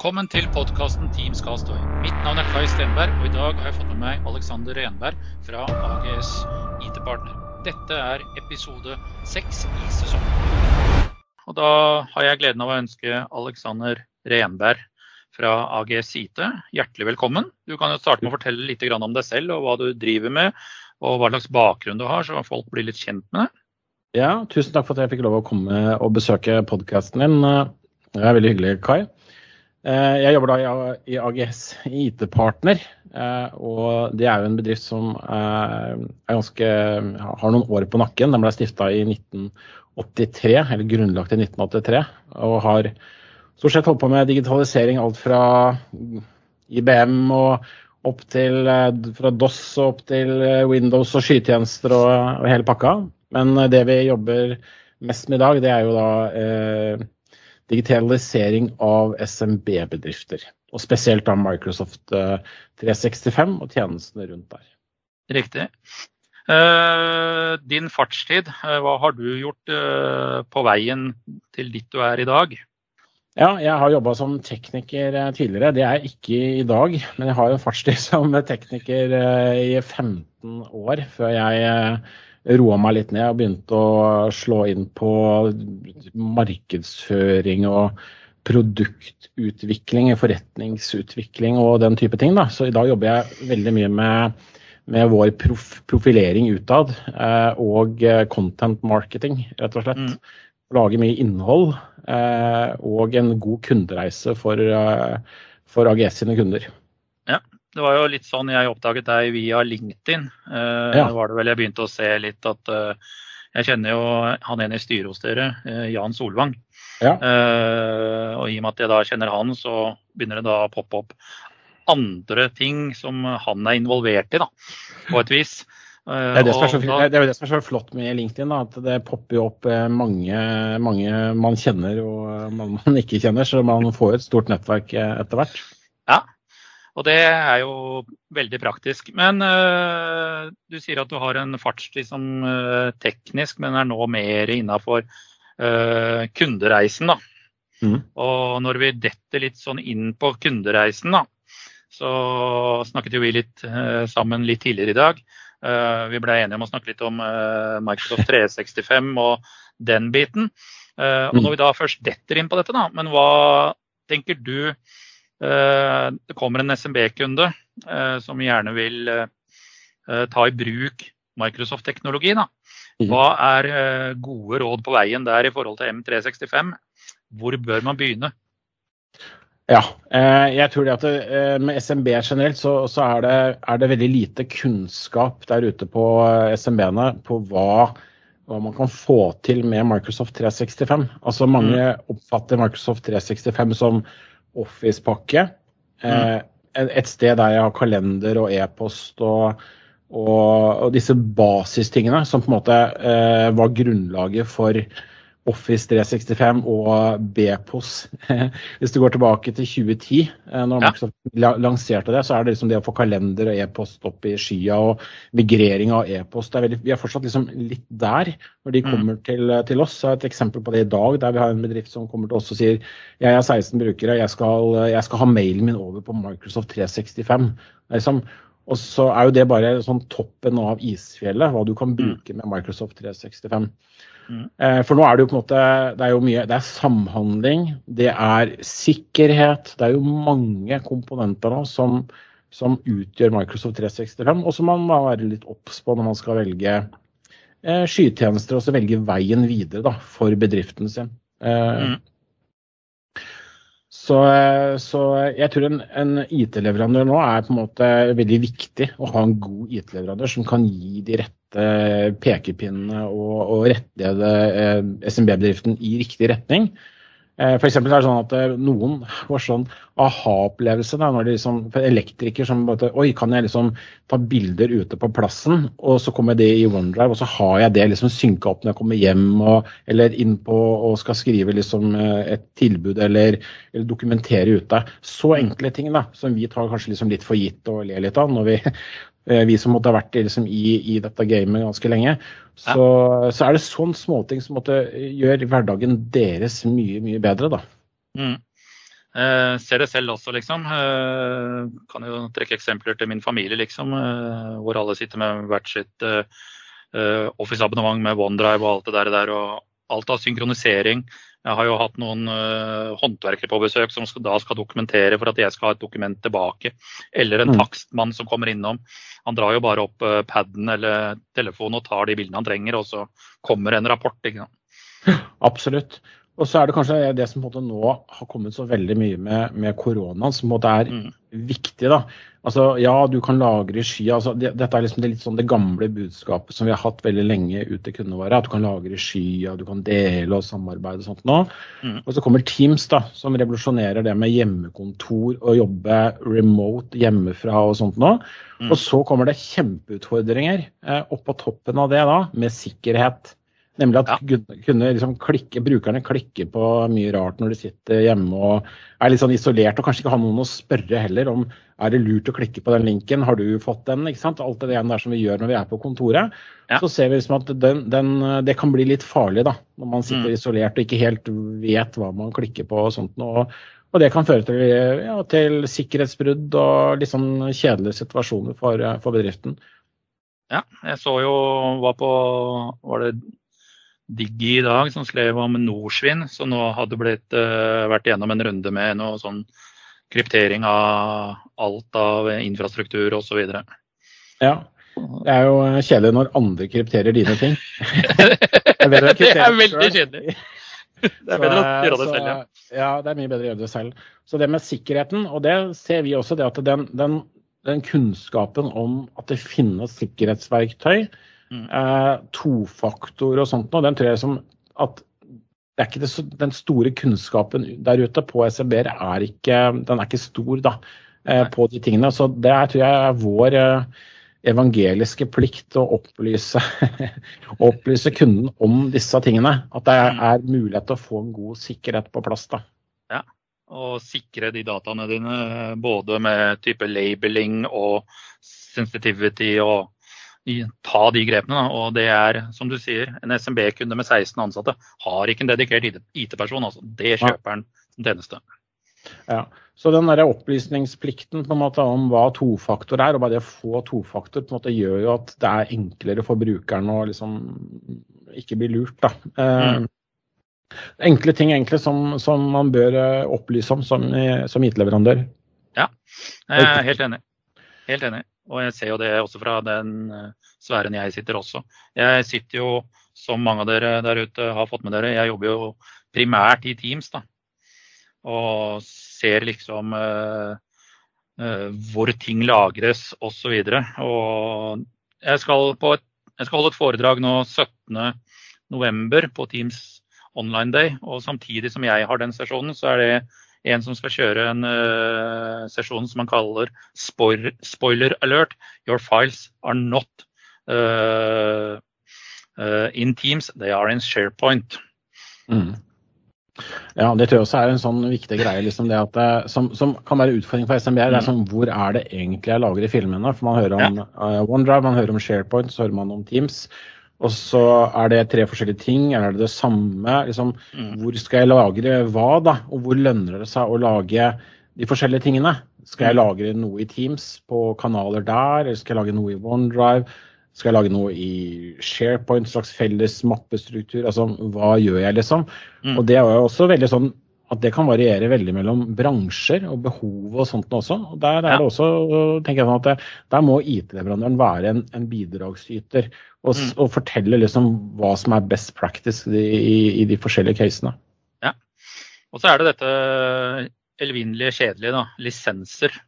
Velkommen til podkasten Team Skastøy. Mitt navn er Kai Stenberg, og i dag har jeg fått med meg Alexander Renberg fra AGS IT-partner. Dette er episode seks i sesongen. Og da har jeg gleden av å ønske Alexander Renberg fra AGS IT hjertelig velkommen. Du kan jo starte med å fortelle litt om deg selv og hva du driver med, og hva slags bakgrunn du har, så folk blir litt kjent med deg. Ja, tusen takk for at jeg fikk lov å komme og besøke podkasten din. Det er veldig hyggelig, Kai. Eh, jeg jobber da i AGS IT-partner, eh, og det er jo en bedrift som er ganske, har noen år på nakken. Den ble stifta i 1983, eller grunnlagt i 1983, og har stort sett holdt på med digitalisering alt fra IBM og opp til eh, fra DOS og opp til Windows og skytjenester og, og hele pakka. Men det vi jobber mest med i dag, det er jo da eh, digitalisering av SMB-bedrifter. Og spesielt av Microsoft 365 eh, og tjenestene rundt der. Riktig. Uh, din fartstid, uh, hva har du gjort på veien til dit du er i dag? Ja, jeg har jobba som tekniker tidligere. Det er jeg ikke i dag, men jeg har en fartstid som tekniker i 15 år før jeg roa meg litt ned og begynte å slå inn på markedsføring og produktutvikling, forretningsutvikling og den type ting. Da. Så i dag jobber jeg veldig mye med, med vår prof, profilering utad eh, og eh, content marketing, rett og slett. Mm. Lage mye innhold eh, og en god kundereise for, eh, for AGS sine kunder. Det var jo litt sånn jeg oppdaget deg via LinkedIn. Uh, ja. var det vel jeg begynte å se litt at uh, jeg kjenner jo han ene i styret hos dere, uh, Jan Solvang. Ja. og i og med at jeg da kjenner han, så begynner det da å poppe opp andre ting som han er involvert i, da, på et vis. Det er, det, så, det er, jo det som er så flott med LinkedIn, da, at det popper jo opp mange, mange man kjenner og man, man ikke kjenner, så man får et stort nettverk etter hvert. Og det er jo veldig praktisk. Men uh, du sier at du har en fartstid som uh, teknisk, men er nå mer innafor uh, kundereisen. da. Mm. Og når vi detter litt sånn inn på kundereisen, da, så snakket jo vi litt sammen litt tidligere i dag. vi ble enige om å snakke litt om Microsoft 365 og den biten. og når vi da først detter inn på dette, da, men hva tenker du det kommer en SMB-kunde eh, som gjerne vil eh, ta i bruk Microsoft-teknologi. Mhm. Hva er gode råd på veien der i forhold til M365? Hvor bør man begynne? Ja, jeg tror det at med SMB generelt så, så er, det, er, det, veldig lite kunnskap der ute på SMB-ene på hva, hva, man kan få til med Microsoft 365. Altså Mange mm. oppfatter Microsoft 365 som Office-pakke. Mm. Et sted der jeg har kalender og e-post og, og, og, disse basistingene som på en måte eh, var grunnlaget for Office 365 og Bpos. Hvis du går tilbake til 2010, eh, når Microsoft lanserte det, så er det liksom det å få kalender og e-post opp i skya og migrering av e-post. Vi er fortsatt liksom litt der når de mm. kommer mm. til, til, oss. Jeg har et eksempel på det i dag, der vi har en bedrift som kommer til oss og sier jeg er 16 brukere, jeg skal, jeg skal ha mailen min over på Microsoft 365. Liksom, og så er jo det bare sånn toppen av isfjellet, hva du kan mm. bruke med Microsoft 365. Mm. Eh, for nå er det jo på en måte Det er jo mye Det er samhandling, det er sikkerhet. Det er jo mange komponenter nå som, som utgjør Microsoft 365, og som man må være litt obs på når man skal velge eh, skytjenester og så velge veien videre da, for bedriften sin. Eh, mm. Så, eh, så, jeg tror en, en IT-leverandør nå er på en måte veldig viktig å ha en god IT-leverandør som kan gi de rette pekepinnene og, og rettlede eh, SMB-bedriften i riktig retning. Eh, for er det sånn at eh, noen får sånn aha-opplevelse når de liksom, for elektriker som bare Oi, kan jeg liksom ta bilder ute på plassen, og så kommer det i OneDrive, og så har jeg det liksom synka opp når jeg kommer hjem og, eller inn på og skal skrive liksom et tilbud eller, eller dokumentere ute. Så enkle ting da, som vi tar kanskje liksom litt for gitt og ler litt av når vi Eh, vi som måtte ha vært liksom, i, i, dette gamet ganske lenge. Så, ja. så er det sånn småting som måtte gjøre hverdagen deres mye, mye bedre, da. Mm. Eh, ser det selv også, liksom. Eh, kan jo trekke eksempler til min familie, liksom. Eh, hvor alle sitter med hvert sitt eh, eh, Office-abonnement med OneDrive og alt det der. der og alt av synkronisering. Jeg har jo hatt noen uh, håndverkere på besøk som skal, da skal dokumentere for at jeg skal ha et dokument tilbake. Eller en mm. takstmann som kommer innom. Han drar jo bare opp uh, paden eller telefonen og tar de bildene han trenger, og så kommer en rapport. Absolutt. Og så er det kanskje det som nå har kommet så veldig mye med, med koronaen, som er mm. viktig. da. Altså, Ja, du kan lagre i sky. Altså, det, dette er liksom det, litt sånn det gamle budskapet som vi har hatt veldig lenge ute i kundene våre. At du kan lagre i sky, og du kan dele og samarbeide og sånt nå. Mm. Og så kommer Teams, da, som revolusjonerer det med hjemmekontor og jobbe remote hjemmefra og sånt nå. Mm. Og så kommer det kjempeutfordringer eh, oppå toppen av det da, med sikkerhet. Nemlig at ja. kunne liksom klikke, brukerne klikker på mye rart når de sitter hjemme og er litt sånn isolert og kanskje ikke har noen å spørre heller om er det lurt å klikke på den linken, har du fått den? ikke sant? Alt det der som vi gjør når vi er på kontoret. Ja. Så ser vi liksom at den, den, det kan bli litt farlig da, når man sitter mm. isolert og ikke helt vet hva man klikker på og sånt. Og, og det kan føre til, ja, til sikkerhetsbrudd og litt sånn kjedelige situasjoner for, for bedriften. Ja, jeg så jo var på var det Diggi i dag som skrev om Norsvin, som nå hadde blitt, uh, vært gjennom en runde med noe sånn kryptering av alt av infrastruktur osv. Ja. Det er jo kjedelig når andre krypterer dine ting. det er, det er veldig kjedelig. Det er bedre å gjøre det selv, ja. Ja, det er mye bedre å gjøre det selv. Så det med sikkerheten, og det ser vi også, det at den, den, den kunnskapen om at det finnes sikkerhetsverktøy, Mm. Eh, tofaktor og sånt noe, den tror jeg som at det er ikke det, den store kunnskapen der ute på SMB-er er ikke, den er ikke stor da, eh, på de tingene. Så det er, tror jeg er vår eh, evangeliske plikt å opplyse, opplyse, kunden om disse tingene. At det er, mm. er, mulighet til å få en god sikkerhet på plass. da. Ja, og sikre de dataene dine både med type labeling og sensitivity og ta de grepene. Og det er, som du sier, en SMB-kunde med 16 ansatte har ikke en dedikert IT-person. altså Det kjøper han som tjeneste. Ja, Så den der opplysningsplikten på en måte om hva tofaktor er, og bare det å få tofaktor, på en måte gjør jo at det er enklere for brukeren å liksom ikke bli lurt. da. Eh, mm. Enkle ting enkle som, som, man bør eh, opplyse om som, som IT-leverandør. Ja, jeg er helt enig. Helt enig. Og jeg ser jo det også fra den eh, sfæren jeg sitter også. Jeg sitter jo, som mange av dere der ute har fått med dere, jeg jobber jo primært i Teams. da. Og ser liksom uh, uh, hvor ting lagres osv. Og, jeg skal, et, jeg skal holde et foredrag nå 17.11. på Teams Online Day. Og samtidig som jeg har den sesjonen, så er det en som skal kjøre en uh, sesjon som man kaller spoiler, spoiler, alert. Your files are not uh, uh, in Teams, they are in SharePoint. Mm. Ja, det tror jeg også er en sånn viktig greie liksom det at, som, som, kan være utfordring for SMB. Det er sånn, Hvor er det egentlig jeg lagrer filmene? For Man hører om ja. OneDrive, man hører om SharePoint, så hører man om Teams. Og så er det tre forskjellige ting. Er det det samme? Liksom, mm. Hvor skal jeg lagre hva, da? Og hvor lønner det seg å lage de forskjellige tingene? Skal jeg mm. lagre noe i Teams på kanaler der, eller skal jeg lage noe i OneDrive? Skal jeg lage noe i SharePoint, slags felles mappestruktur? Altså, hva gjør jeg, liksom? Mm. Og det er jo også veldig sånn at det kan variere veldig mellom bransjer og behov og sånt også. Og der er det også, tenker jeg sånn at det, der må IT-leverandøren være en, en bidragsyter og, mm. og, fortelle liksom hva som er best practice i, i, i de forskjellige casene. Ja. Og så er det dette elvinnelige kjedelige, da. Lisenser.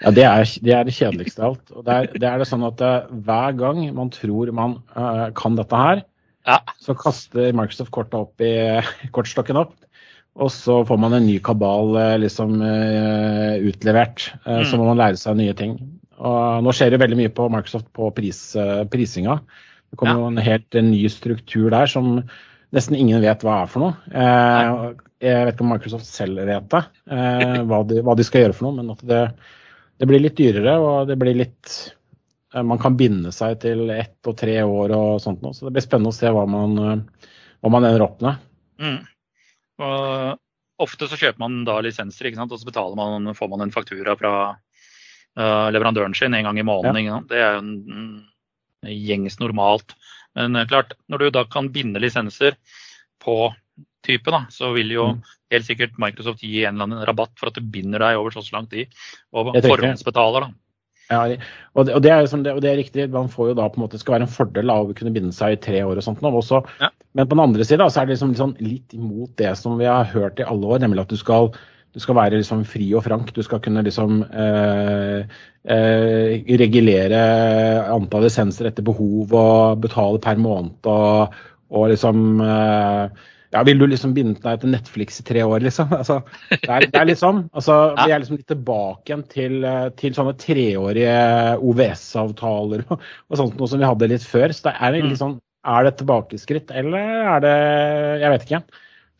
Ja, det er, det er, det kjedeligste av alt. Og det er, det er det sånn at uh, hver gang man tror man uh, kan dette her, ja. Så kaster Microsoft kortet opp i kortstokken opp. Og så får man en ny kabal eh, liksom uh, utlevert. Mm. Så må man lære seg nye ting. Og nå skjer det veldig mye på Microsoft på pris, prisinga. Det kommer ja. en helt ny struktur der som nesten ingen vet hva er for noe. jeg vet ikke om Microsoft selv vet det, hva de, hva, de, skal gjøre for noe. Men at det, det blir litt dyrere, og det blir litt Eh, man kan binde seg til ett og tre år og sånt noe. Så det blir spennende å se hva man, eh, hva man ender opp med. Mm. Og, ofte så kjøper man da lisenser, ikke sant? og så man, får man en faktura fra uh, leverandøren sin en gang i måneden. Ja. Det er jo en, en gjengs normalt. Men klart, når du da kan binde lisenser på type, da, så vil jo mm. helt sikkert Microsoft gi en eller annen rabatt for at du binder deg over så lang tid, og forhåndsbetaler. da. Ja, og det, og, det liksom, og det, er riktig. Man får jo da på en måte, Det skal være en fordel av å kunne binde seg i tre år og sånt. Også, ja. Men på den andre sida så er det liksom, liksom, litt imot det som vi har hørt i alle år, nemlig at du skal, du skal være liksom fri og frank. Du skal kunne liksom eh, eh, regulere antall lisenser etter behov og betale per måned og, og liksom eh, ja, Vil du liksom binde deg til Netflix i tre år, liksom? Altså, det, er, det er litt sånn. Altså, ja. Vi er liksom litt tilbake igjen til, eh, til sånne treårige OVS-avtaler og, og, sånt noe som vi hadde litt før. Så det er litt mm. sånn Er det et tilbakeskritt, eller er det Jeg vet ikke.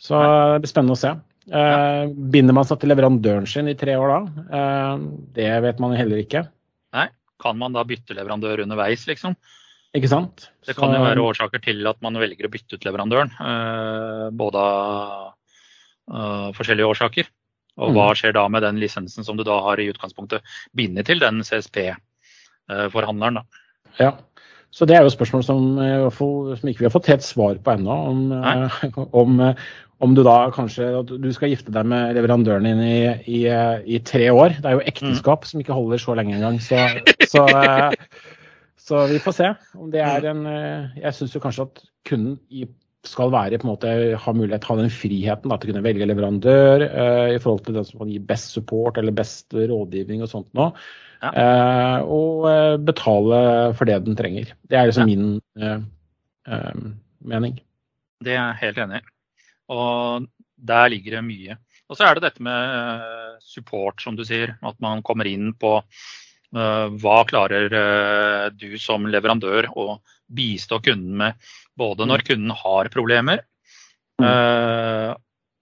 Så det blir spennende å se. Uh, binder man seg til leverandøren sin i tre år da? Uh, det vet man heller ikke. Nei. Kan man da bytte leverandør underveis, liksom? Ikke sant? Det kan jo være årsaker til at man velger å bytte ut leverandøren. Eh, både av uh, forskjellige årsaker. Og hva mm. skjer da med den lisensen som du da har i utgangspunktet bindet til den CSP-forhandleren? da. ja, så det er jo et spørsmål som, som ikke vi har fått helt svar på ennå. Om, om, om, du da kanskje du skal gifte deg med leverandøren din i, i, i tre år. Det er jo ekteskap mm. som ikke holder så lenge engang. Så, så Så vi får se om det er en eh, Jeg syns jo kanskje at kunden skal være på en måte, ha mulighet ha den friheten da, til å kunne velge leverandør uh, i forhold til den som kan gi best support eller best rådgivning og sånt nå. Ja. Uh, og uh, betale for det den trenger. Det er liksom ja. min mening. Det er jeg helt enig i. Og der ligger det mye. Og så er det dette med support, som du sier. At man kommer inn på Eh, hva klarer eh, du som leverandør å bistå kunden med, både når kunden har problemer mm. eh,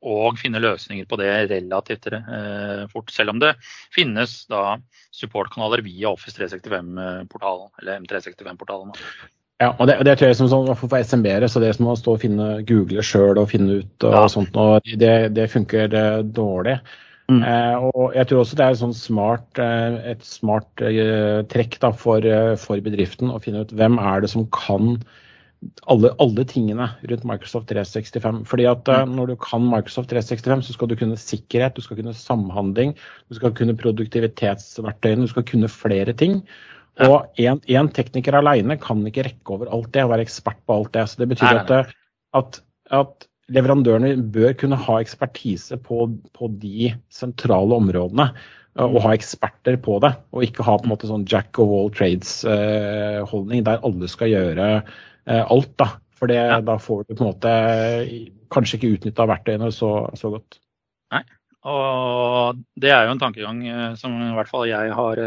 og finne løsninger på det relativt fort, selv om det finnes da supportkanaler via Office 365-portalen, eller M365-portalen. Ja, og det, det, tror jeg som sånn, for SMB-ere, så det som å stå og finne, google sjøl og finne ut og ja. sånt, og det, det funker dårlig. Mm. Eh, og jeg tror også det er sånn smart, eh, et smart eh, trekk da, for, eh, for, bedriften å finne ut hvem er det som kan alle, alle tingene rundt Microsoft 365. Fordi at eh, Når du kan Microsoft 365, så skal du kunne sikkerhet, du skal kunne samhandling, du skal kunne produktivitetsverktøyene, du skal kunne flere ting. Og én tekniker alene kan ikke rekke over alt det og være ekspert på alt det. Så det betyr at, at, at leverandørene bør kunne ha ekspertise på, på de sentrale områdene. Eh, og ha eksperter på det, og ikke ha på en måte sånn jack of all trades-holdning der alle skal gjøre eh, alt. da. For det, ja. da får du på en måte kanskje ikke utnytta verktøyene så, så, godt. Nei, og det er jo en tankegang eh, som i hvert fall jeg har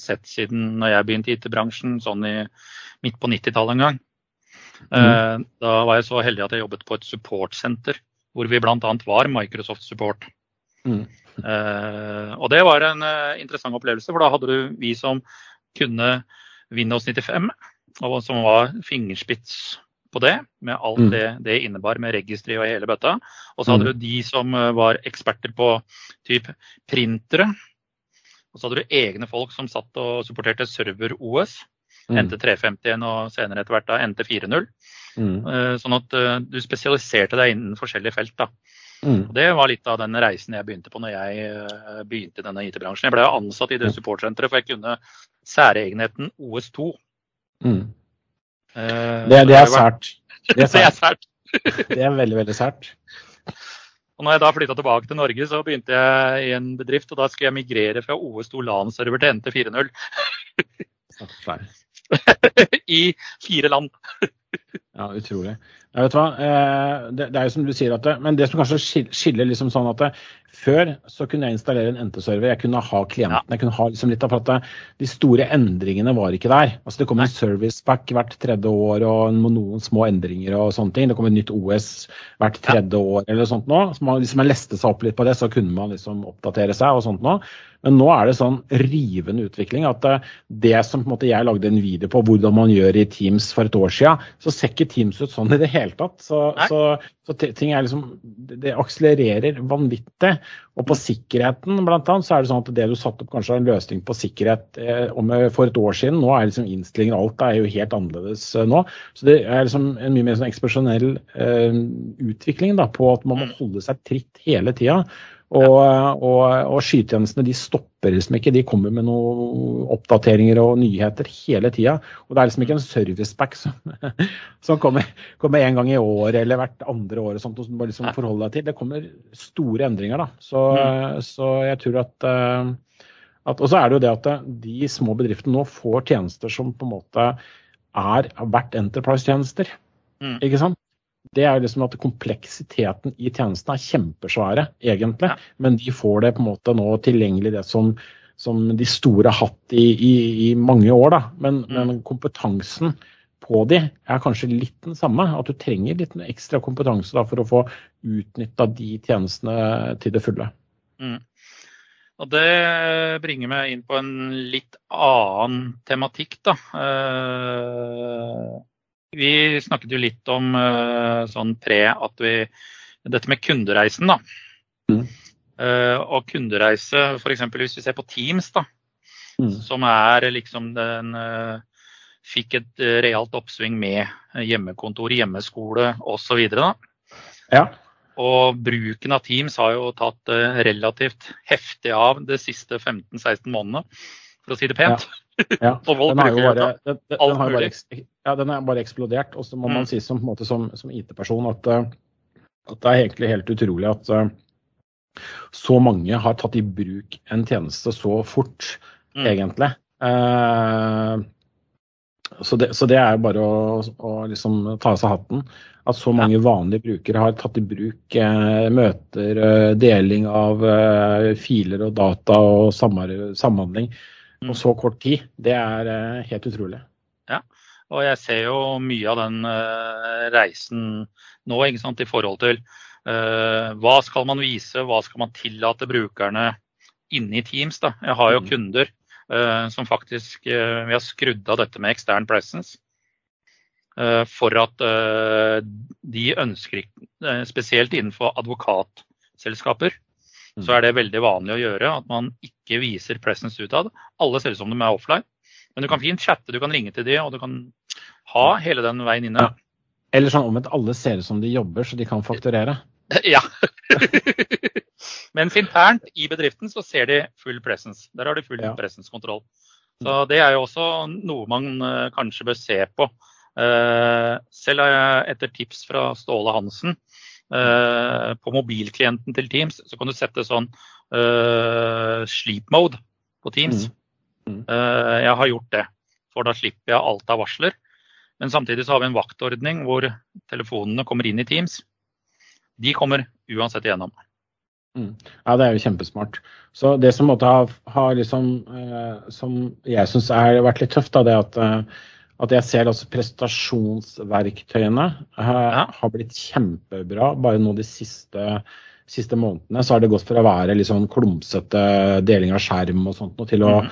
sett siden når jeg begynte i IT-bransjen, sånn i, midt på 90-tallet en gang. Mm. Da var jeg så heldig at jeg jobbet på et supportsenter hvor vi bl.a. var Microsoft Support. Mm. Uh, og det var en uh, interessant opplevelse, for da hadde du vi som kunne Windows 95, og som var fingerspits på det, med alt mm. det det innebar med registri og hele bøtta. Og så hadde mm. du de som var eksperter på type printere. Og så hadde du egne folk som satt og supporterte server-OS. Mm. NT 350 og senere etter hvert da NT 4.0. Mm. Eh, sånn at eh, du spesialiserte deg innen forskjellige felt. da. Mm. Det var litt av den reisen jeg begynte på når jeg eh, begynte i denne IT-bransjen. Jeg ble ansatt i det supportsenteret, for jeg kunne særegenheten OS2. Mm. det, det, er sært. Det er sært. det er veldig, veldig sært. Og når jeg da flytta tilbake til Norge, så begynte jeg i en bedrift, og da skulle jeg migrere fra OS2 LAN-server til NT 4.0. I fire land. Ja, utrolig. Ja, vet du hva? Eh, det, det, er jo som du sier at det, Men det som kanskje skiller liksom sånn at det, før så kunne jeg installere en NT-server, jeg kunne ha klienten. Jeg kunne ha liksom litt av at De store endringene var ikke der. Altså Det kom en serviceback hvert tredje år og noen små endringer og sånne ting. Det kom et nytt OS hvert tredje år eller sånt nå. Så man, hvis man leste seg opp litt på det, så kunne man liksom oppdatere seg og sånt nå. Men nå er det sånn rivende utvikling at det som på en måte jeg lagde en video på hvordan man gjør i Teams for et år siden, så ser ikke Teams ut sånn i det hele tatt. Så, så, så ting er liksom Det akselererer vanvittig. Og på sikkerheten blant annet, så er det sånn at det du satte opp kanskje en løsning på sikkerhet eh, for et år siden, nå er liksom innstillingen alt er jo helt annerledes eh, nå. Så det er liksom en mye mer sånn eksplosjonell eh, utvikling da, på at man må mm. holde seg tritt hele tida. Og, og, og skytjenestene de stopper liksom ikke. De kommer med noen oppdateringer og nyheter hele tida. Og det er liksom ikke en serviceback som, som kommer, kommer, en gang i året eller hvert andre år og sånt, og som bare liksom forholder deg til. Det kommer store endringer, da. Så, mm. så jeg tror at, eh, at Og så er det jo det at de små bedriftene nå får tjenester som på en måte er vært enterprise-tjenester. Mm. Ikke sant? Det er liksom at kompleksiteten i tjenestene er kjempesvære, egentlig. Men de får det på en måte nå tilgjengelig, det som, som de store har hatt i, i, i, mange år. da. Men, mm. men, kompetansen på de er kanskje litt den samme. At du trenger litt ekstra kompetanse da, for å få utnytta de tjenestene til det fulle. Mm. Og Det bringer meg inn på en litt annen tematikk. da. Eh, vi snakket jo litt om uh, sånn pre at vi Dette med kundereisen, da. Mm. Uh, og kundereise, f.eks. hvis vi ser på Teams, da. Mm. Som er liksom den uh, Fikk et realt oppsving med hjemmekontor, hjemmeskole osv. Ja. Og bruken av Teams har jo tatt relativt heftig av de siste 15-16 månedene, for å si det pent. Ja. Ja, den, har jo bare, den, den, har bare, ja, den bare eksplodert. Og så må mm. man si som, som, som IT-person at, eh, at, det er egentlig helt utrolig at uh, så mange har tatt i bruk en tjeneste så fort, mm. egentlig. Eh, så, det, så, det, er bare å, å liksom ta av seg hatten. At så mange vanlige brukere har tatt i bruk eh, møter, deling av filer og data og samhandling på så kort tid. Det er uh, helt utrolig. Ja, og jeg ser jo mye av den uh, reisen nå ikke sant, i forhold til uh, hva skal man vise, hva skal man tillate brukerne inne i Teams. Da. Jeg har jo mm. kunder som faktisk Vi har skrudd av dette med ekstern presence. For at de ønsker, spesielt innenfor advokatselskaper, Mm. Så er det veldig vanlig å gjøre at man ikke viser presence utad. Alle ser ut som de er offline. Men du kan fint chatte, du kan ringe til de, og du kan ha hele den veien inne. Eller sånn omvendt, alle ser ut som de jobber, så de kan fakturere. Ja. Mens internt i bedriften så ser de full presence. Der har de full ja. presence-kontroll. Så det er jo også noe man uh, kanskje bør se på. Uh, selv etter tips fra Ståle Hansen, på mobilklienten til Teams så kan du sette sånn uh, sleep mode på Teams. Mm. Mm. Uh, jeg har gjort det, for da slipper jeg alt av varsler. Men samtidig så har vi en vaktordning hvor telefonene kommer inn i Teams. De kommer uansett igjennom. Mm. Ja, det er jo kjempesmart. Så det som måtte ha, ha liksom, som jeg syns har vært litt tøft, da, det at at jeg ser altså prestasjonsverktøyene uh, ja. har blitt kjempebra. Bare nå de siste, siste, månedene så har det gått fra å være litt sånn klumsete deling av skjerm og sånt til å mm.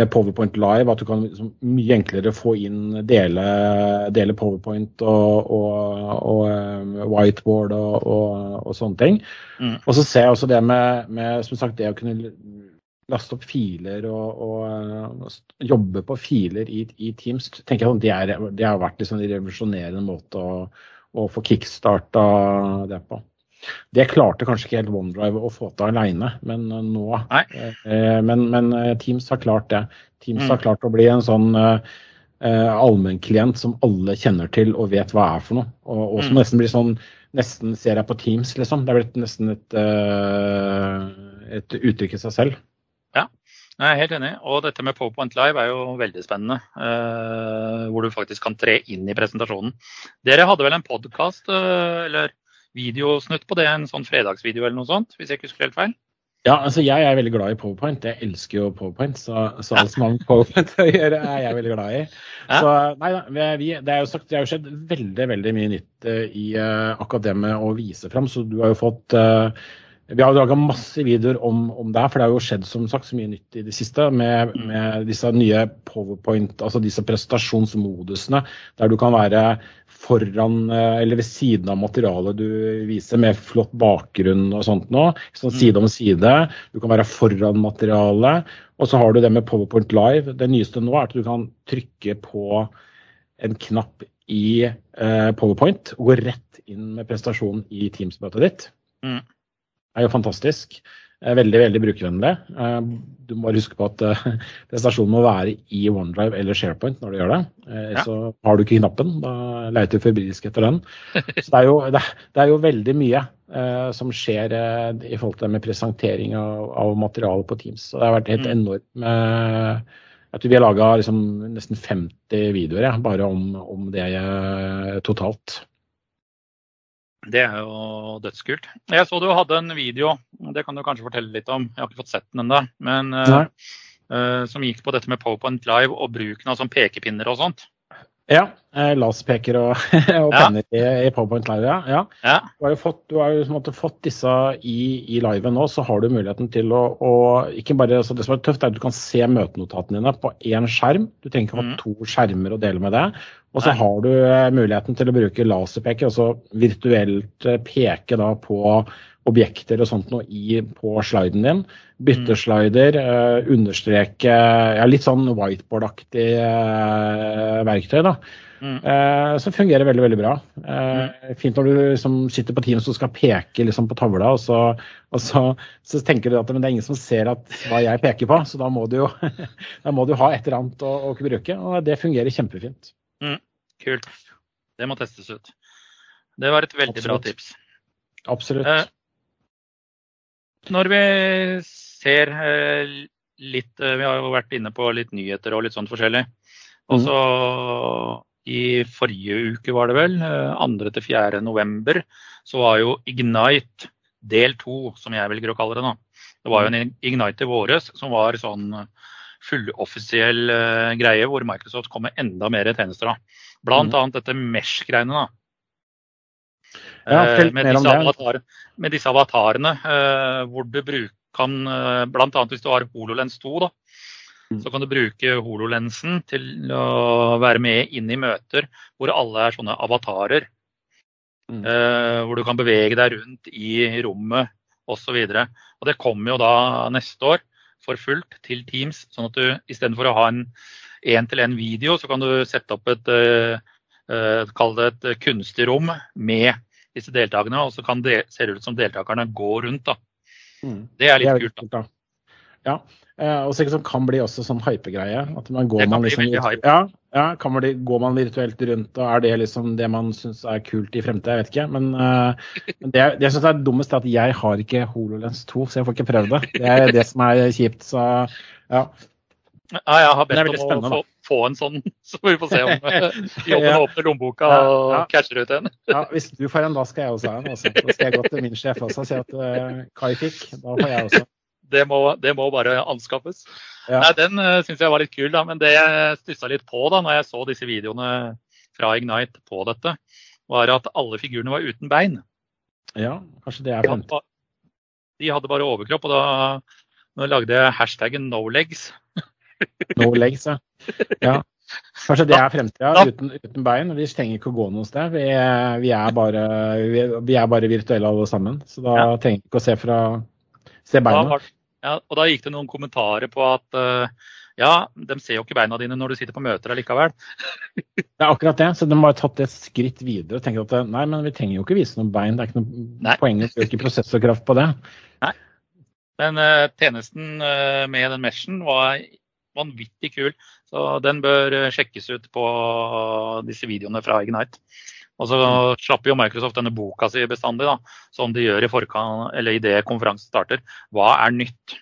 med Powerpoint Live at du kan liksom, mye enklere få inn dele, dele Powerpoint og, og, og um, whiteboard og, og, sånne ting. Mm. Og så ser jeg også det med, med som sagt, det å kunne laste opp filer og, og, og jobbe på filer i, i Teams, tenker jeg det, er, det har vært liksom en revolusjonerende måte å, å få kickstarta det på. Det klarte kanskje ikke helt OneDrive å få til alene, men nå eh, men, men, eh, Teams har klart det. Teams mm. har klart å bli en sånn eh, eh, allmennklient som alle kjenner til og vet hva er for noe. Og, og som mm. nesten blir sånn Nesten ser jeg på Teams, liksom. Det er blitt nesten et, uh, et uttrykk i seg selv. Jeg er helt enig. Og dette med PowerPoint Live er jo veldig spennende. Uh, hvor du faktisk kan tre inn i presentasjonen. Dere hadde vel en podkast uh, eller videosnutt på det, en sånn fredagsvideo eller noe sånt? Hvis jeg ikke husker helt feil? Ja, altså jeg er veldig glad i PowerPoint. Jeg elsker jo PowerPoint. Så, så alt som har med PowerPoint å gjøre, er jeg veldig glad i. Så nei vi, det er jo sagt, det har jo skjedd veldig veldig mye nytt uh, i akkurat det med å vise fram. Så du har jo fått vi har laga masse videoer om, om, det, for det har jo skjedd som sagt så mye nytt i det siste med, mm. med disse nye powerpoint, altså disse prestasjonsmodusene, der du kan være foran eh, eller ved siden av materialet du viser, med flott bakgrunn og sånt nå. Sånn side om side. Du kan være foran materialet. Og så har du det med Powerpoint Live. Det nyeste nå er at du kan trykke på en knapp i eh, Powerpoint og gå rett inn med prestasjonen i Teams-møtet ditt. Mm. Er jo fantastisk. Veldig veldig brukervennlig. Eh, du må huske på at eh, prestasjonen må være i OneDrive eller SharePoint når du gjør det. Eh, ja. Så har du ikke knappen, da leter du febrilsk etter den. Så det er, jo, det, det er jo veldig mye som skjer i forhold til det med presentering av, av materiale på Teams. Så det har vært helt mm. enormt. Med, jeg tror vi har laga liksom, nesten 50 videoer ja, bare om, om det totalt. Det er jo dødskult. Jeg så du hadde en video, det kan du kanskje fortelle litt om. Jeg har ikke fått sett den ennå. Men uh, som gikk på dette med PowerPoint Live og bruken av sånn pekepinner og sånt. Ja. Eh, laserpeker og, og penner i, i, PowerPoint Live, ja. ja. Du har jo fått, du har jo fått disse i, i liven nå, så har du muligheten til å, å ikke bare, altså Det som er tøft, er at du kan se møtenotatene dine på én skjerm. Du trenger ikke å ha mm. to skjermer å dele med det. Og så har du eh, muligheten til å bruke laserpeker, altså virtuelt eh, peke da på objekter og sånt noe i, på sliden din. Bytte mm. slider, uh, understreke ja, Litt sånn whiteboard-aktig uh, verktøy. da. Mm. Uh, som fungerer veldig veldig bra. Uh, fint når du liksom, sitter på Teams og skal peke liksom, på tavla, og, så, og så, så, tenker du at det er ingen som ser at, hva jeg peker på, så da må du jo må du ha et eller annet å, å bruke. Og det fungerer kjempefint. Mm. Kult. Det må testes ut. Det var et veldig Absolutt. bra tips. Absolutt. Når vi ser eh, litt eh, Vi har jo vært inne på litt nyheter og litt sånn forskjellig. Og så mm. i forrige uke, var det vel, 2. til 4. november, så var jo Ignite del to, som jeg velger å kalle det nå. Det var jo en Ignite i våres som var sånn fulloffisiell greie hvor Microsoft kom med enda mer tjenester. da. Blant mm. dette Mesh-greiene. da. Ja, eh, med, disse med, disse avatarene, uh, hvor du bruk, kan uh, bl.a. hvis du har HoloLens 2, da, mm. så kan du bruke HoloLensen til å være med inn i møter hvor alle er sånne avatarer. Mm. Hvor du kan bevege deg rundt i rommet osv. Det kommer jo da neste år for fullt til Teams, sånn at du istedenfor å ha en én-til-én-video, så kan du sette opp et, uh, kall det et kunstig rom med disse deltakerne, og så kan det, ser det ut som deltakerne går rundt. da. Mm. Det er litt kult. da. Ja, eh, og så som kan bli også sånn hypegreie. At man går, det man liksom. Ja, ja kan man, går man virtuelt rundt, og er det liksom det man syns er kult i fremtiden? Jeg vet ikke. Men uh, det, det jeg syns er dummest, er at jeg har ikke HoloLens 2, så jeg får ikke prøvd det. Det er det som er kjipt. Så ja. Ja, jeg har bedt om å få, få, en sånn, så får vi få se om jobben ja. åpner lommeboka og ja. catcher ut en. ja, Hvis du får en, da skal jeg også ha en. Også. Da skal jeg gå til min sjef også og si at uh, Kai fikk. Da får jeg også. Det må, det må bare anskaffes. Ja. Nei, Den uh, eh, syns jeg var litt kul, da, men det jeg stussa litt på da når jeg så disse videoene fra Ignite på dette, var at alle figurene var uten bein. Ja, kanskje det er fint. De hadde bare overkropp, og da nå lagde jeg hashtaggen 'nolegs'. No legs, ja. ja. Kanskje det er fremtida, uten, uten, bein. Vi trenger ikke å gå noe sted. Vi, vi, er, bare, vi, vi er, bare, virtuelle alle sammen. Så da ja. trenger vi ikke å se, fra, se beina. Ja, og da gikk det noen kommentarer på at uh, ja, de ser jo ikke beina dine når du sitter på møter allikevel. det er akkurat det. Så de har tatt et skritt videre og tenkt at nei, men vi trenger jo ikke vise noen bein. Det er ikke noe nei. poeng å bruke prosessorkraft på det. Nei. Men uh, tjenesten uh, med den meshen var vanvittig kul. Så den bør eh, sjekkes ut på disse videoene fra Ignite. Og så slapper jo Microsoft denne boka si bestandig, da, som de gjør i forkant, eller idet konferansen starter. Hva er nytt?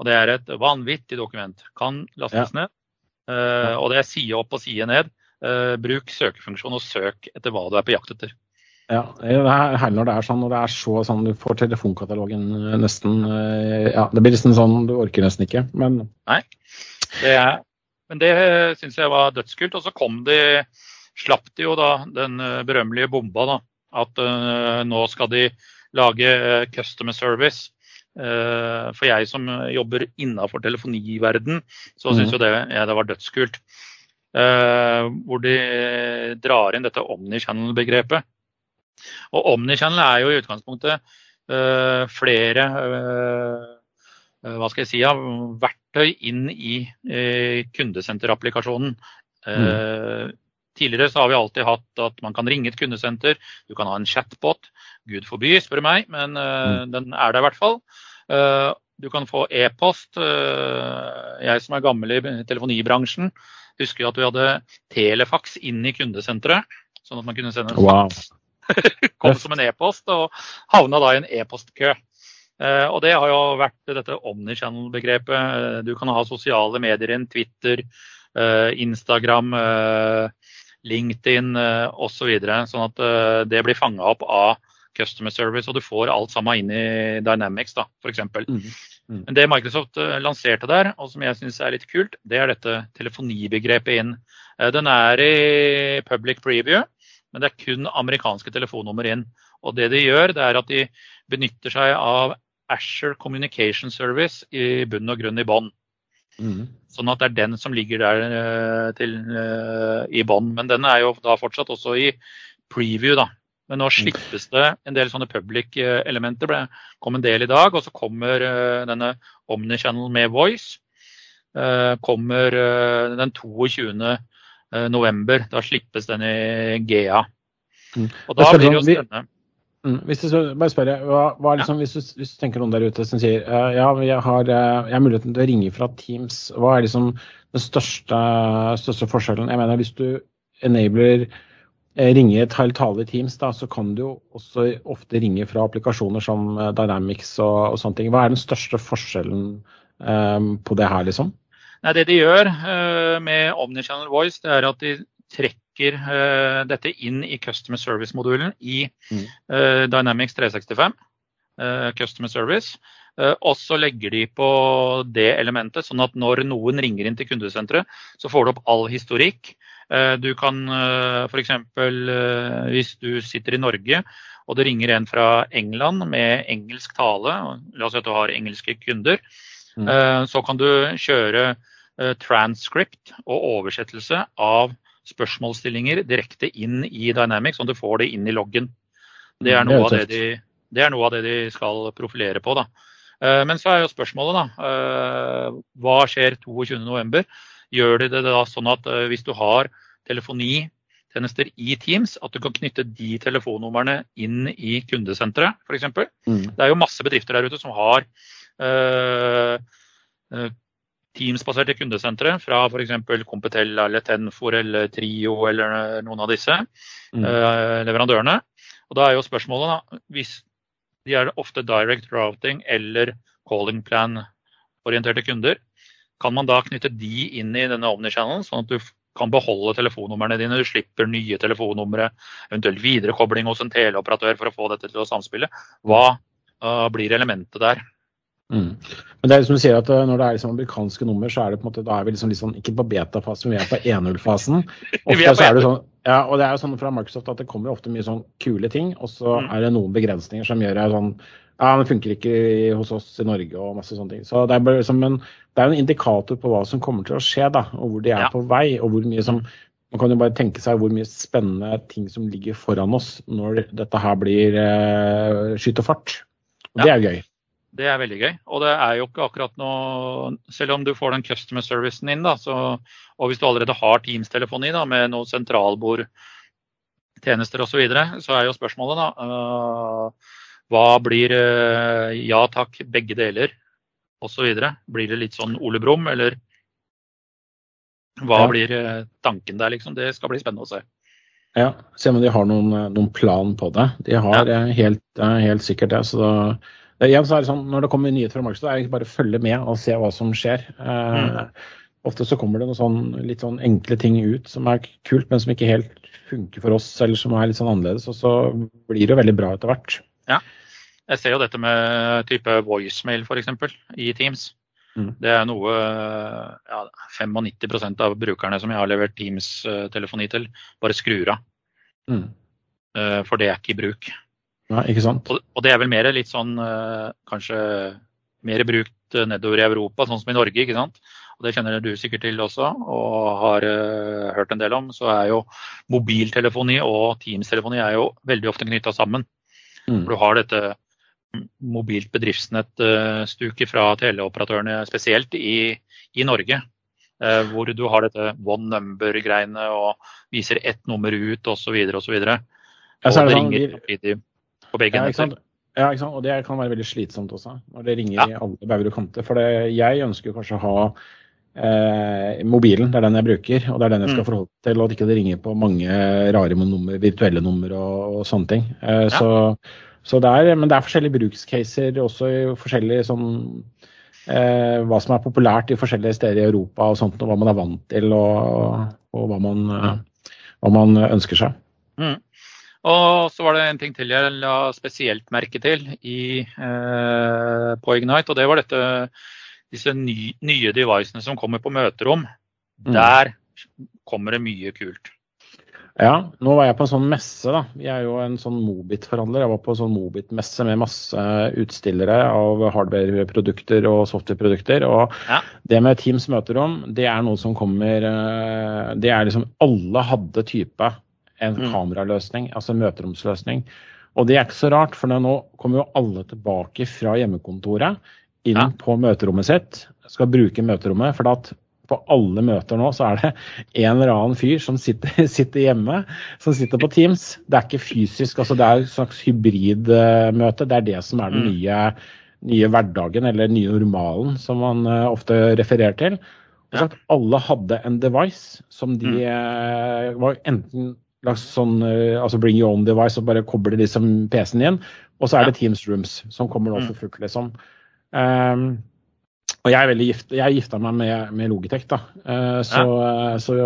Og Det er et vanvittig dokument. Kan lastes ja. ned. Uh, og det er side opp og side ned. Uh, bruk søkefunksjon og søk etter hva du er på jakt etter. Ja, det er herlig når det er sånn, Når det er så sånn du får telefonkatalogen nesten Ja, det blir nesten sånn du orker nesten ikke, men Nei. Det er, men det syns jeg var dødskult. Og så kom de, slapp de jo da den eh, berømmelige bomba. da, At uh, nå skal de lage customer service. For jeg som jobber innafor telefoniverden, så syns jo det, ja, det var dødskult. Hvor de drar inn dette omnichannel-begrepet. Og omnichannel er jo i utgangspunktet flere hva skal jeg si, ja, verktøy inn i kundesenterapplikasjonen. Mm. Tidligere så har vi alltid hatt at man kan ringe et kundesenter, du kan ha en chatbot. Gud forby, spør meg, men uh, mm. den er der i hvert fall. Uh, du kan få e-post. Uh, jeg som er gammel i telefonibransjen, husker at vi hadde telefax inn i kundesenteret. Sånn at man kunne sende en wow. kom som en e-post og havna da i en e-postkø. Uh, og det har jo vært dette omnichannel-begrepet. Du kan ha sosiale medier inn, Twitter, uh, Instagram, uh, LinkedIn osv. Så sånn at det blir fanga opp av Customer Service, og du får alt sammen inn i Dynamics, da, f.eks. Mm. Mm. Men det Microsoft lanserte der, og som jeg syns er litt kult, det er dette telefonibegrepet inn. Den er i public preview, men det er kun amerikanske telefonnummer inn. Og det de gjør, det er at de benytter seg av Asher Communication Service i bunn og grunn i bånn. Mm. Sånn at det er den som ligger der uh, til, uh, i bånn. Men den er jo da fortsatt også i preview, da. Men nå slippes det en del sånne public-elementer. Det kom en del i dag, og så kommer denne Omnichannel med Voice. kommer den 22. november. Da slippes den i GA. Mm. Og da blir det jo spennende. Mm. Hvis du, bare spør hva, hva liksom, hvis, du, hvis, du, tenker noen der ute som sier uh, ja, jeg har, uh, jeg har, muligheten til å ringe fra Teams, hva er liksom den største, største forskjellen? Jeg mener Hvis du enabler ringe til tale i Teams, da, så kan du jo også ofte ringe fra applikasjoner som Dynamics og, og sånne ting. Hva er den største forskjellen på det her, liksom? Nei, det de gjør med Omnichannel Voice, det er at de trekker uh, dette inn i Customer Service-modulen i uh, Dynamics 365. Uh, eh, customer Service. og så legger de på det elementet, sånn at når noen ringer inn til kundesenteret, så får du opp all historikk. Du kan f.eks. hvis du sitter i Norge og det ringer en fra England med engelsk tale, la oss si at du har engelske kunder, mm. så kan du kjøre transcript og oversettelse av spørsmålsstillinger direkte inn i Dynamics, sånn at du får det inn i loggen. Det er noe, det er av, det de, det er noe av det de skal profilere på. da. Eh, men så er jo spørsmålet, da. Eh, hva skjer 22.11? Gjør de det da sånn at eh, hvis du har telefonitjenester i Teams, at du kan knytte de telefonnumrene inn i kundesenteret, f.eks. Mm. Det er jo masse bedrifter der ute som har Teams-baserte kundesentre fra f.eks. Competel eller Tenfor eller Trio eller noen av disse mm. leverandørene. Og Da er jo spørsmålet, da, hvis de er ofte direct routing eller calling plan-orienterte kunder, kan man da knytte de inn i denne Omnichannel, sånn at du kan beholde telefonnumrene dine, du slipper nye telefonnumre, eventuelt viderekobling hos en teleoperatør for å få dette til å samspille. Hva uh, blir elementet der? Mm. Men det er som du sier at eh, Når det er liksom amerikanske nummer, så er det på en måte, da er vi liksom, liksom ikke på beta-fasen, men vi er på 1.0-fasen. Ofte så er det sånn, ja, og det er jo sånn fra Microsoft at det kommer ofte mye sånn kule ting, og så mm. er det noen begrensninger som gjør det sånn ja, det funker ikke hos oss i Norge og masse sånne ting. Så Det er bare liksom en, det er en indikator på hva som kommer til å skje, da, og hvor de er ja. på vei. og hvor mye som man kan jo bare tenke seg hvor mye spennende ting som ligger foran oss når dette her blir eh, skyt og fart. Og ja. Det er jo gøy. Det er veldig gøy. Og det er jo ikke akkurat noe Selv om du får den customer servicen inn, da, så, og hvis du allerede har Teams-telefoni da, med noen sentralbordtjenester osv., så, videre, så er jo spørsmålet da uh, Hva blir uh, ja takk, begge deler osv.? Blir det litt sånn Ole Brumm, eller hva ja. blir uh, tanken der, liksom? Det skal bli spennende å se. Ja, se om de har noen, noen plan på det. De har ja. helt, helt sikkert det. så da Igjen så er det sånn, Når det kommer nyheter fra Microsoft, er det bare å følge med og se hva som skjer. Eh, mm. Ofte så kommer det noen sånn, litt sånn enkle ting ut som er kult, men som ikke helt funker for oss, eller som er litt sånn annerledes. Og så blir det jo veldig bra etter hvert. Ja. Jeg ser jo dette med type voicemail f.eks. i Teams. Mm. Det er noe ja, 95% av brukerne som jeg har levert Teams-telefoni til, bare skrur av. Mm. Eh, for det er ikke i bruk. Nei, ikke sant? Og, og det er vel mer litt sånn uh, kanskje mer brukt nedover i Europa, sånn som i Norge. ikke sant? Og Det kjenner du sikkert til også og har uh, hørt en del om. Så er jo mobiltelefoni og Teams-telefoni er jo veldig ofte knytta sammen. Mm. For du har dette mobilt bedriftsnettstuket fra teleoperatørene, spesielt i, i Norge. Uh, hvor du har dette one number-greiene og viser ett nummer ut osv. osv. Og, og det, det ringer samtidig på begge ja, hender. Ja, ikke sant? og det kan være veldig slitsomt også, når det ringer ja. i alle bauger og kanter. For det, jeg ønsker kanskje å ha eh, mobilen, det er den jeg bruker, og det er den jeg skal mm. forholde til, og at ikke det ringer på mange rare nummer, virtuelle nummer og, og sånne ting. Eh, ja. så, så det er, men det er forskjellige brukscaser også i forskjellige sånn eh, Hva som er populært i forskjellige steder i Europa og sånt, og hva man er vant til, og, og hva, man, eh, hva, man, ønsker seg. Mm. Og så var det en ting til jeg la spesielt merke til i, eh, på Ignite. Og det var dette, disse ny, nye devicene som kommer på møterom. Mm. Der kommer det mye kult. Ja, nå var jeg på en sånn messe. da. Jeg er jo en sånn Mobit-forhandler. Jeg var på en sånn Mobit-messe med masse utstillere av hardware-produkter og software-produkter. Og ja. det med Teams møterom, det er noe som kommer eh, Det er liksom Alle hadde type en mm. kameraløsning, altså en møteromsløsning. Og det er ikke så rart, for nå kommer jo alle tilbake fra hjemmekontoret inn ja. på møterommet sitt. Skal bruke møterommet. For at på alle møter nå så er det en eller annen fyr som sitter, sitter hjemme, som sitter på Teams. Det er ikke fysisk, altså det er et slags hybridmøte. Det er det som er den mm. nye, nye hverdagen, eller den nye normalen, som man uh, ofte refererer til. Og at alle hadde en device som de uh, var enten slags sånn, eh, altså bring your own device og bare kobler liksom PC-en inn. Og så er det Teams Rooms som kommer nå mm. for fullt, liksom. Um, og jeg er veldig gift, jeg gifta meg med, med, Logitech, da. Uh, så, ja. så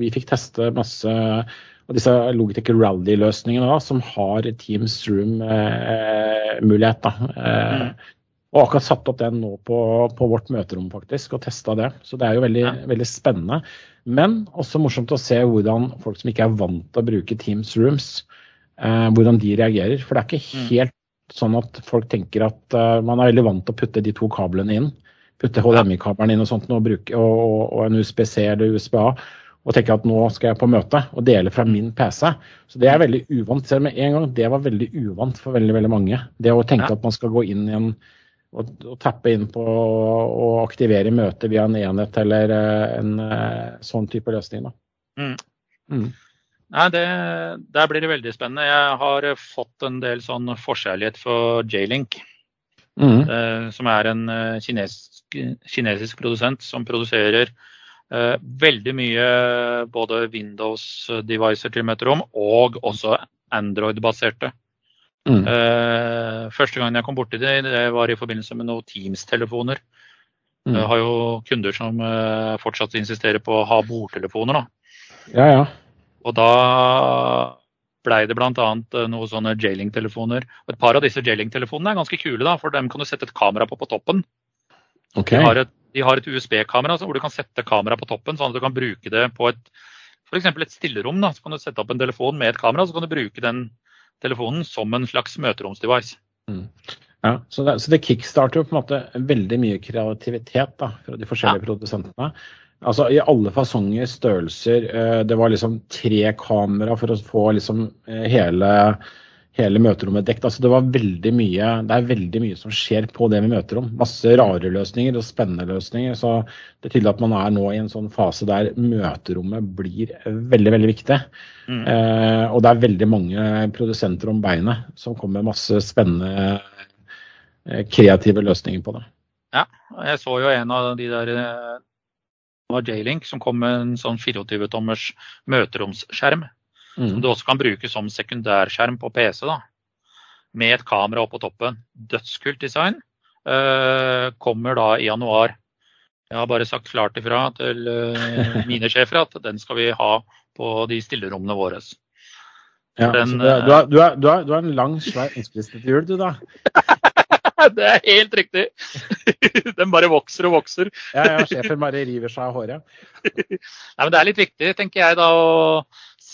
vi fikk teste masse av disse Logitech Rally-løsningene da, som har Teams Room-mulighet. Uh, uh, mm. Og akkurat satt opp den nå på, på, vårt møterom faktisk, og testa det. Så det er jo veldig, ja. veldig spennende. Men også morsomt å se hvordan folk som ikke er vant til å bruke Teams Rooms, eh, hvordan de reagerer. For det er ikke mm. helt mm. sånn at folk tenker at uh, man er veldig vant til å putte de to kablene inn. Putte HDMI-kabelen inn og sånt, og, bruke, og, og, og en USBC eller USB-A. Og tenke at nå skal jeg på møte og dele fra min PC. Så det er veldig uvant. Selv med en gang, det var veldig uvant for veldig veldig mange. Det å tenke ja. at man skal gå inn i en å, å tappe inn på å aktivere møtet via en enhet eller eh, en eh, sånn type løsning. Mm. Mm. Nei, det, Der blir det veldig spennende. Jeg har fått en del sånn forkjærlighet for J-Link. Mm. Eh, som er en kinesisk, kinesisk, produsent som produserer eh, veldig mye både Windows-devicer til møterom og også Android-baserte. Mm. Uh, første gang jeg kom borti det, det var i forbindelse med noen Teams-telefoner. Mm. Jeg har jo kunder som uh, fortsatt insisterer på å ha bordtelefoner. Da. Ja, ja. Og da blei det bl.a. Eh, noen sånne J-Link-telefoner. Og Et par av disse J-Link-telefonene er ganske kule, da, for dem kan du sette et kamera på på toppen. Okay. De har et, et USB-kamera hvor du kan sette kamera på toppen, sånn at du kan bruke det på et f.eks. et stillerom. Da. Så kan du sette opp en telefon med et kamera, så kan du bruke den telefonen som en slags møteromsdevice. Mm. Ja, så det, så det, kickstarter jo på en måte veldig mye kreativitet da, fra de forskjellige ja. produsentene. Altså I alle fasonger, størrelser. Eh, det var liksom tre kamera for å få liksom eh, hele hele møterommet dekt. Altså det, mye, det er veldig mye som skjer på det med møterom. Masse rare løsninger og spennende løsninger. Så det er tydelig at man er nå i en sånn fase der møterommet blir veldig veldig viktig. Mm. Eh, og det er veldig mange produsenter om beinet som kommer med masse spennende, eh, kreative løsninger på det. Ja, jeg så jo en av de der det var J-Link som kom med en sånn 24-tommers møteromsskjerm Mm. Som du også kan bruke som sekundærskjerm på PC. da, Med et kamera oppå toppen. Dødskult design. Uh, kommer da i januar. Jeg har bare sagt klart ifra til uh, mine sjefer at den skal vi ha på de stillerommene våre. Ja, den, er, du, har, du, har, du, har, du, har, en lang, svær ønskeliste til jul, du da. det er helt riktig. Den bare vokser og vokser. ja, ja, sjefen bare river seg av håret. Nei, men Det er litt viktig, tenker jeg, da, å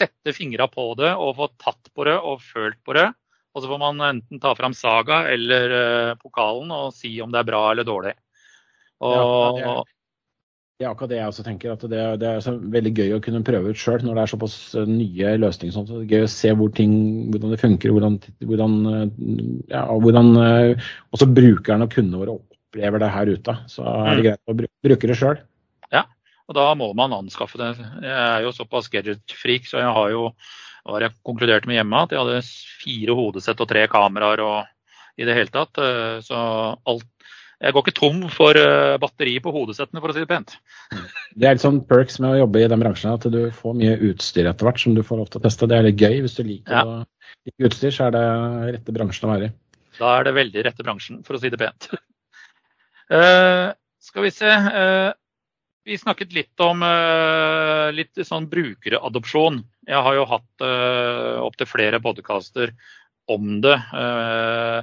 sette fingra på det og få tatt på det og følt på det. Og så får man enten ta fram Saga eller uh, pokalen og si om det er bra eller dårlig. Og, ja, det er akkurat det jeg også tenker. at Det, det er veldig gøy å kunne prøve ut sjøl når det er såpass eh, nye løsninger. Sånn. Det er gøy å se hvor ting, hvordan det funker, hvordan, hvordan, ja, hvordan også brukerne og kundene våre opplever det her ute. Så er det mm. greit å bruke det sjøl. Og da må man anskaffe det. Jeg er jo såpass gadget-freak, så jeg har jo har jeg konkludert med hjemme at jeg hadde fire hodesett og tre kameraer og i det hele tatt. Eh, så alt jeg går ikke tom for eh, batteri på hodesettene, for å si det pent. Det er litt sånn perks med å jobbe i den bransjen, at du får mye utstyr etter hvert som du får lov til å teste. Det er litt gøy. Hvis du liker ja. å utstyr, så er det rette bransjen å være i. Da er det veldig rette bransjen, for å si det pent. Uh, skal vi se. Uh, vi snakket litt om uh, litt sånn brukeradopsjon. Jeg har jo hatt uh, opptil flere podkaster om det. Uh,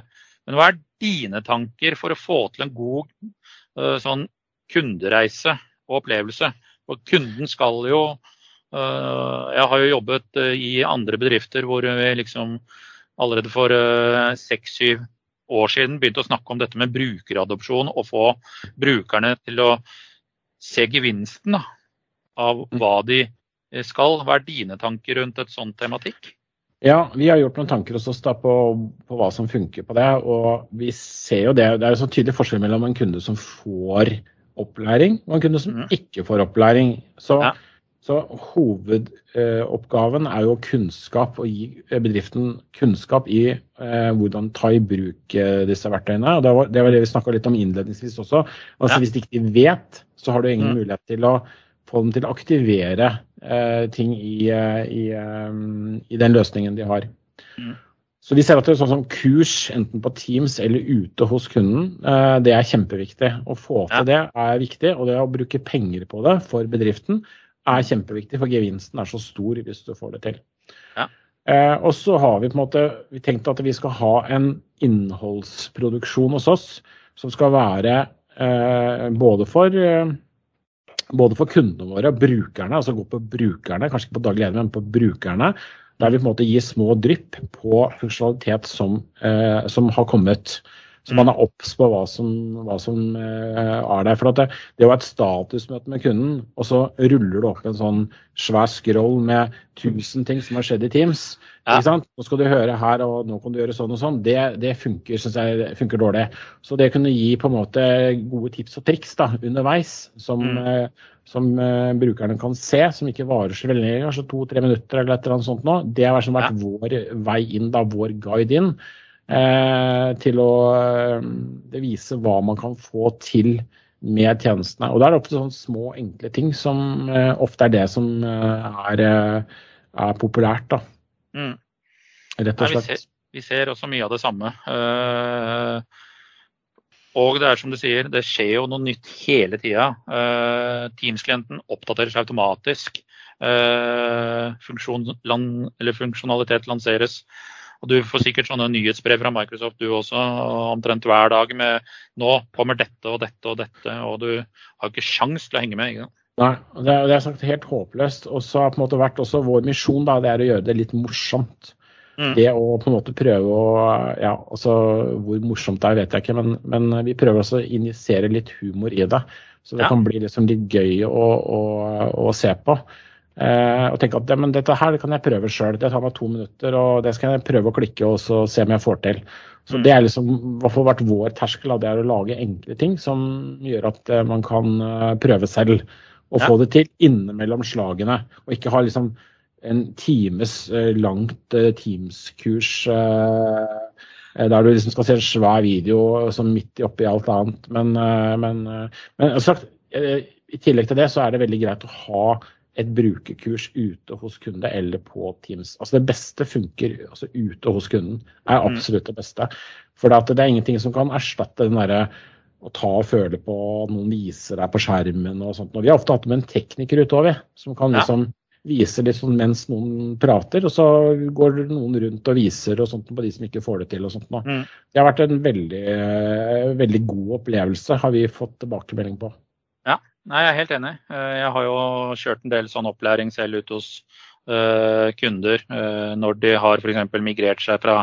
men hva er dine tanker for å få til en god sånn kundereise og opplevelse? For kunden skal jo Jeg har jo jobbet i andre bedrifter hvor vi liksom allerede for seks-syv år siden begynte å snakke om dette med brukeradopsjon og få brukerne til å se gevinsten da, av mm. hva de skal. Hva er dine tanker rundt et sånt tematikk? Ja, vi har gjort noen tanker hos oss da på, på, hva som funker på det. Og vi ser jo det. Det er en så tydelig forskjell mellom en kunde som får opplæring og en kunde som mm. ikke får opplæring. Så, ja. Så hovedoppgaven er jo kunnskap, å gi bedriften kunnskap i eh, hvordan ta i bruk eh, disse verktøyene. Og det var det, var det vi snakka litt om innledningsvis også. Altså, ja. Hvis de ikke vet, så har du ingen mm. mulighet til å få dem til å aktivere eh, ting i, i, um, i, den løsningen de har. Mm. Så vi ser at det er sånn som kurs enten på Teams eller ute hos kunden, det er kjempeviktig. Å få til det er viktig, og det å bruke penger på det for bedriften er kjempeviktig, for gevinsten er så stor hvis du får det til. Ja. Eh, og så har vi på en måte vi tenkt at vi skal ha en innholdsproduksjon hos oss som skal være eh, både for eh, både for kundene våre og brukerne, altså gå på brukerne, kanskje ikke på daglig leder, men på brukerne. Der vi på en måte gir små drypp på funksjonalitet som, eh, som har kommet. Så man er obs på hva som, hva som eh, er der. For det, det å ha et statusmøte med kunden, og så ruller du opp en sånn svær scroll med 1000 ting som har skjedd i Teams. Ja. Nå skal du høre her, og nå kan du gjøre sånn og sånn. Det, det funker, synes jeg, funker dårlig. Så det kunne gi på en måte gode tips og triks da, underveis, som, mm. eh, som uh, brukerne kan se, som ikke varer så veldig lenge, kanskje to-tre minutter eller et eller annet sånt nå. Det har vært, vært ja. vår vei inn, da, vår guide inn. Eh, til å eh, vise hva man kan få til med tjenestene. Og Da er det ofte sånne små, enkle ting som eh, ofte er det som er, er populært. da. Mm. Rett og slett. Nei, vi, ser, vi, ser, også mye av det samme. og det er som du sier, det skjer jo noe nytt hele tida. Teams-klienten oppdateres automatisk. Funksjon, funksjonalitet lanseres og Du får sikkert sånne nyhetsbrev fra Microsoft du også, omtrent hver dag med nå kommer dette og dette og dette, og du har ikke sjans til å henge med. Ikke? Nei, det er, det er sagt helt håpløst. Og så har på en måte vært også vår misjon da, det er å gjøre det litt morsomt. Mm. Det å på en måte prøve å ja, altså Hvor morsomt det er, vet jeg ikke, men, men vi prøver også å injisere litt humor i det. Så det ja. kan bli liksom litt gøy å, å, å se på. Eh, og tenke at ja, men dette her kan jeg prøve sjøl. Det tar meg to minutter, og det skal jeg prøve å klikke og så se om jeg får til. Så mm. Det er liksom i vært vår terskel. Det er å lage enkle ting som gjør at eh, man kan eh, prøve selv. Og ja. få det til innimellom slagene. Og ikke ha liksom en times langt Teams-kurs der du liksom skal se en svær video som midt oppi alt annet. Men, men, men sagt, i tillegg til det så er det veldig greit å ha et brukerkurs ute hos kunde eller på Teams. Altså Det beste funker altså ute hos kunden. er mm. absolutt det beste. For det er ingenting som kan erstatte den derre å ta og føle på noen viser deg på skjermen og sånt. Og vi har ofte hatt med en tekniker utover, som kan liksom vise litt sånn mens noen prater, og så går noen rundt og viser og sånt på de som ikke får det til. og sånt. Mm. Det har vært en veldig, veldig god opplevelse, har vi fått tilbakemelding på. Nei, jeg er helt enig. Eh, jeg har jo kjørt en del sånn opplæring selv ute hos uh, kunder uh, når de har f.eks. migrert seg fra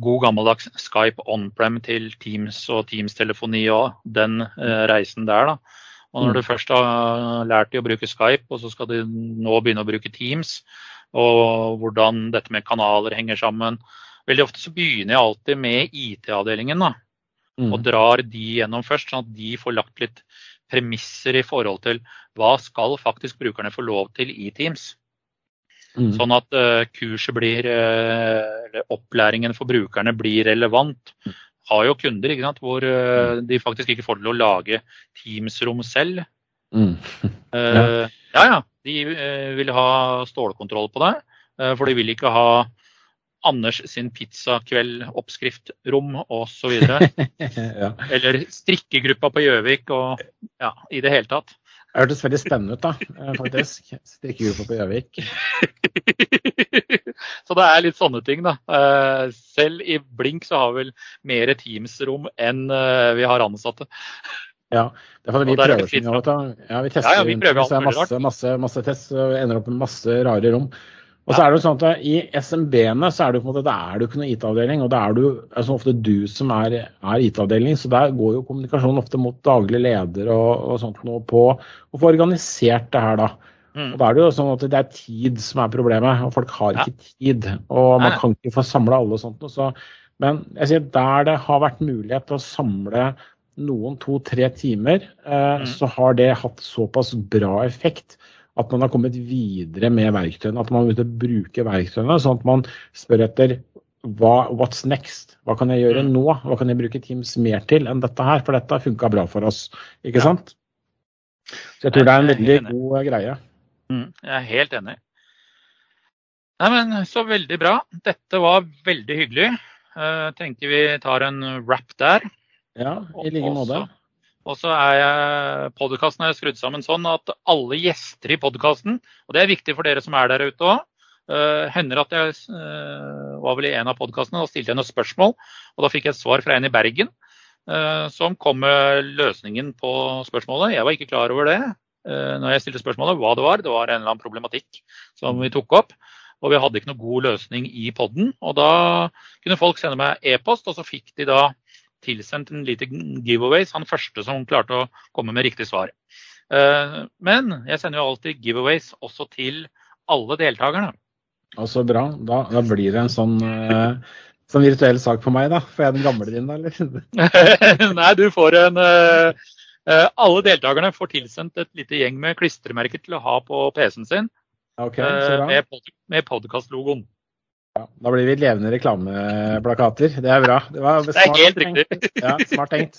god gammeldags Skype on-prem til Teams og Teams-telefoni og den eh, reisen der. da. Og når du først har lært de å bruke Skype, og så skal de nå begynne å bruke Teams, og hvordan dette med kanaler henger sammen Veldig ofte så begynner jeg alltid med IT-avdelingen. da, Mm. Og drar de gjennom først, sånn at de får lagt litt premisser i forhold til hva skal faktisk brukerne få lov til i Teams. Mm. Sånn at eh, kurset blir, eh, eller opplæringen for brukerne blir relevant. Har jo kunder ikke sant, hvor eh, de faktisk ikke får til å lage Teams-rom selv. Mm. Eh, ja ja, de vil ha stålkontroll på det. for de vil ikke ha Anders sin pizzakveld-oppskriftrom osv. ja. Eller strikkegruppa på Gjøvik og ja, i det hele tatt. Det hørtes veldig spennende ut, da, eh, faktisk. Strikkegruppa på Gjøvik. så det er litt sånne ting, da. Eh, Selv i Blink så har vi vel mer Teams-rom enn eh, vi har ansatte. Ja, det er vi er prøver fritt mye. Ja, vi tester Ja, ja, vi prøver så er alt masse, masse, masse test og ender opp med masse rare rom. Og så er det jo sånn at I SMB-ene så er det jo på en måte, da er det jo ikke noen IT-avdeling, og da er det jo er ofte du som er, er IT-avdeling. Så der går jo kommunikasjonen ofte mot daglig leder og, og sånt noe på å få organisert det her, da. Mm. Og Da er det jo sånn at det er tid som er problemet, og folk har ikke tid. Og man kan ikke få samla alle og sånt. noe, Så, men jeg sier der det har vært mulighet til å samle noen to-tre timer, eh, Mm. så har det hatt såpass bra effekt at man har kommet videre med verktøyene. At man vil bruke verktøyene, sånn at man spør etter hva, what's next? Hva kan jeg gjøre Mm. nå? Hva kan jeg bruke Teams mer til enn dette her? For dette har funka bra for oss. Ikke sant? Så jeg tror det er en Jeg veldig god greie. Mm, jeg er helt enig. Nei, men Så veldig bra. Dette var veldig hyggelig. Uh, tenker vi tar en wrap der. Ja, i like måte. Og så er podkasten skrudd sammen sånn at alle gjester i podkasten, og det er viktig for dere som er der ute òg, hender at jeg uh, var vel i en av podkastene og stilte jeg noen spørsmål. Og da fikk jeg et svar fra en i Bergen uh, som kom med løsningen på spørsmålet. Jeg var ikke klar over det eh, når jeg stilte spørsmålet, hva det var. Det var en eller annen problematikk som vi tok opp. Og vi hadde ikke noe god løsning i podden. Og da kunne folk sende meg e-post, og så fikk de da tilsendt en liten giveaways. Han første som klarte å komme med riktig svar. Eh, Men jeg sender jo alltid giveaways også til alle deltakerne. Og så bra. Da, da blir det en sånn, eh, sånn virtuell sak på meg, da. Får jeg den gamle din, da, eller? Nei, du får en eh, eh, Alle deltakerne får tilsendt et lite gjeng med klistremerker til å ha på PC-en sin Okay, så eh, med, pod med podkastlogoen. Ja, da blir vi levende reklameplakater. Det er bra. Det, var Det er helt riktig. Ja, smart tenkt.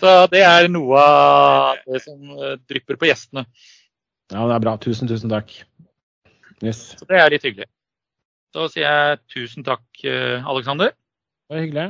Så det er noe av det som eh, drypper på gjestene. Ja, det er bra. Tusen, tusen takk. Yes. Så det er litt hyggelig. Så sier jeg tusen takk, eh, Aleksander. Det var hyggelig.